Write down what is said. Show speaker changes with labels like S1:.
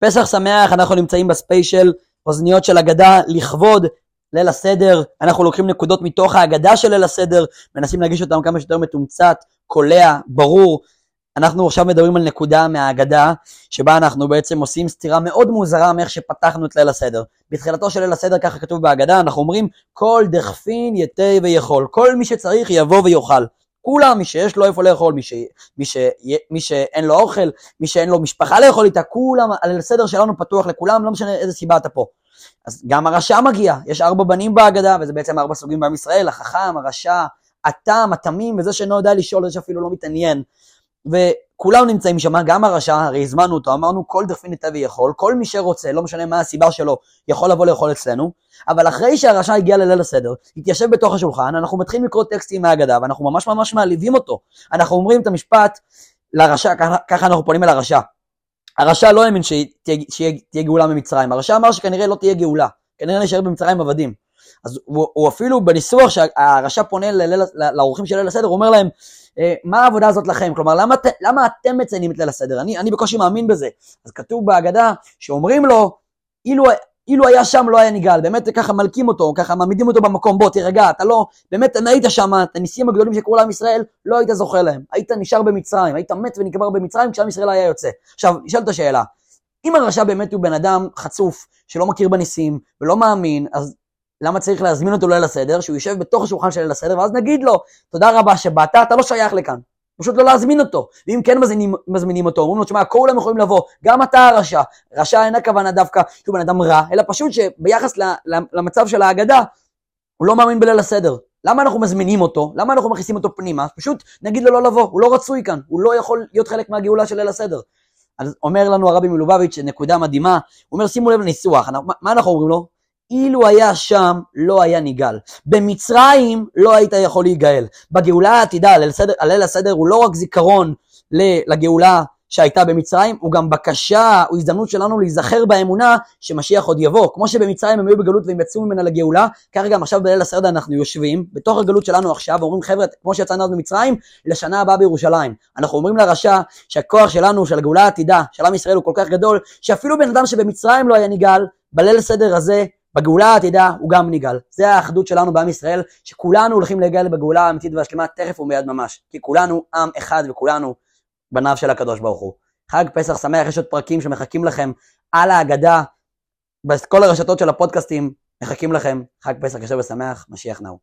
S1: פסח שמח, אנחנו נמצאים בספיישל אוזניות של אגדה לכבוד ליל הסדר, אנחנו לוקחים נקודות מתוך האגדה של ליל הסדר, מנסים להגיש אותם כמה שיותר מתומצת, קולע, ברור. אנחנו עכשיו מדברים על נקודה מהאגדה, שבה אנחנו בעצם עושים סתירה מאוד מוזרה מאיך שפתחנו את ליל הסדר. בתחילתו של ליל הסדר, ככה כתוב בהגדה, אנחנו אומרים, כל דכפין יתה ויכול, כל מי שצריך יבוא ויאכל. כולם, מי שיש לו איפה לאכול, מי, ש, מי, ש, מי שאין לו אוכל, מי שאין לו משפחה לאכול איתה, כולם, הליל הסדר שלנו פתוח לכולם, לא משנה איזה סיבה אתה פה. אז גם הרשע מגיע, יש ארבע בנים בהגדה, וזה בעצם ארבע סוגים בעם ישראל, החכם, הרשע, התם, התמים, וזה שאינו יודע לשאול, זה שאפילו לא מתעניין. וכולם נמצאים שם, גם הרשע, הרי הזמנו אותו, אמרנו כל דכפין ניתן ויכול, כל מי שרוצה, לא משנה מה הסיבה שלו, יכול לבוא לאכול אצלנו, אבל אחרי שהרשע הגיע לליל הסדר, התיישב בתוך השולחן, אנחנו מתחילים לקרוא טקסטים מהאגדה, ואנחנו ממש ממש מעליבים אותו. אנחנו אומרים את המשפט לרשע, ככה, ככה אנחנו פונים אל הרשע. הרשע לא האמין שתהיה גאולה ממצרים, הרשע אמר שכנראה לא תהיה גאולה, כנראה נשאר במצרים עבדים. אז הוא, הוא אפילו בניסוח שהרשע פונה לאורחים של ליל הסדר, הוא אומר להם, אה, מה העבודה הזאת לכם? כלומר, למה, למה אתם מציינים את ליל הסדר? אני, אני בקושי מאמין בזה. אז כתוב בהגדה שאומרים לו, אילו, אילו היה שם לא היה נגאל, באמת ככה מלקים אותו, ככה מעמידים אותו במקום, בוא תירגע, אתה לא, באמת אם היית שם, את הניסים הגדולים שקרו לעם ישראל, לא היית זוכה להם, היית נשאר במצרים, היית מת ונקבר במצרים כשעם ישראל היה יוצא. עכשיו, נשאלת השאלה, אם הרשע באמת הוא בן אדם חצוף, שלא מכיר בניסים, ולא מאמין, אז למה צריך להזמין אותו ליל הסדר, שהוא יושב בתוך השולחן של ליל הסדר, ואז נגיד לו, תודה רבה שבאת, אתה לא שייך לכאן. פשוט לא להזמין אותו. ואם כן מזמינים, מזמינים אותו, אומרים לו, תשמע, כולם יכולים לבוא, גם אתה הרשע. רשע אין הכוונה דווקא שהוא בן אדם רע, אלא פשוט שביחס למצב של ההגדה, הוא לא מאמין בליל הסדר. למה אנחנו מזמינים אותו? למה אנחנו מכניסים אותו פנימה? פשוט נגיד לו לא לבוא, הוא לא רצוי כאן, הוא לא יכול להיות חלק מהגאולה של ליל הסדר. אז אומר לנו הרבי מלובביץ', נקודה מדהימה, הוא אומר, שימו לב לניסוח, מה אנחנו אומרים לו? אילו היה שם, לא היה נגאל. במצרים לא היית יכול להיגאל. בגאולה העתידה, הליל הסדר הוא לא רק זיכרון לגאולה שהייתה במצרים, הוא גם בקשה, הוא הזדמנות שלנו להיזכר באמונה שמשיח עוד יבוא. כמו שבמצרים הם היו בגלות והם יצאו ממנה לגאולה, ככה גם עכשיו בליל הסדר אנחנו יושבים, בתוך הגלות שלנו עכשיו, ואומרים חבר'ה, כמו שיצאנו אז במצרים, לשנה הבאה בירושלים. אנחנו אומרים לרשע שהכוח שלנו, של הגאולה העתידה, של עם ישראל הוא כל כך גדול, שאפילו בן אדם שבמצרים לא היה נגאל, בליל הסדר הזה בגאולה העתידה הוא גם נגאל. זה האחדות שלנו בעם ישראל, שכולנו הולכים להגיע בגאולה האמיתית והשלמה תכף ומיד ממש. כי כולנו עם אחד וכולנו בניו של הקדוש ברוך הוא. חג פסח שמח, יש עוד פרקים שמחכים לכם על ההגדה, בכל הרשתות של הפודקאסטים מחכים לכם. חג פסח קשה ושמח, משיח נאו.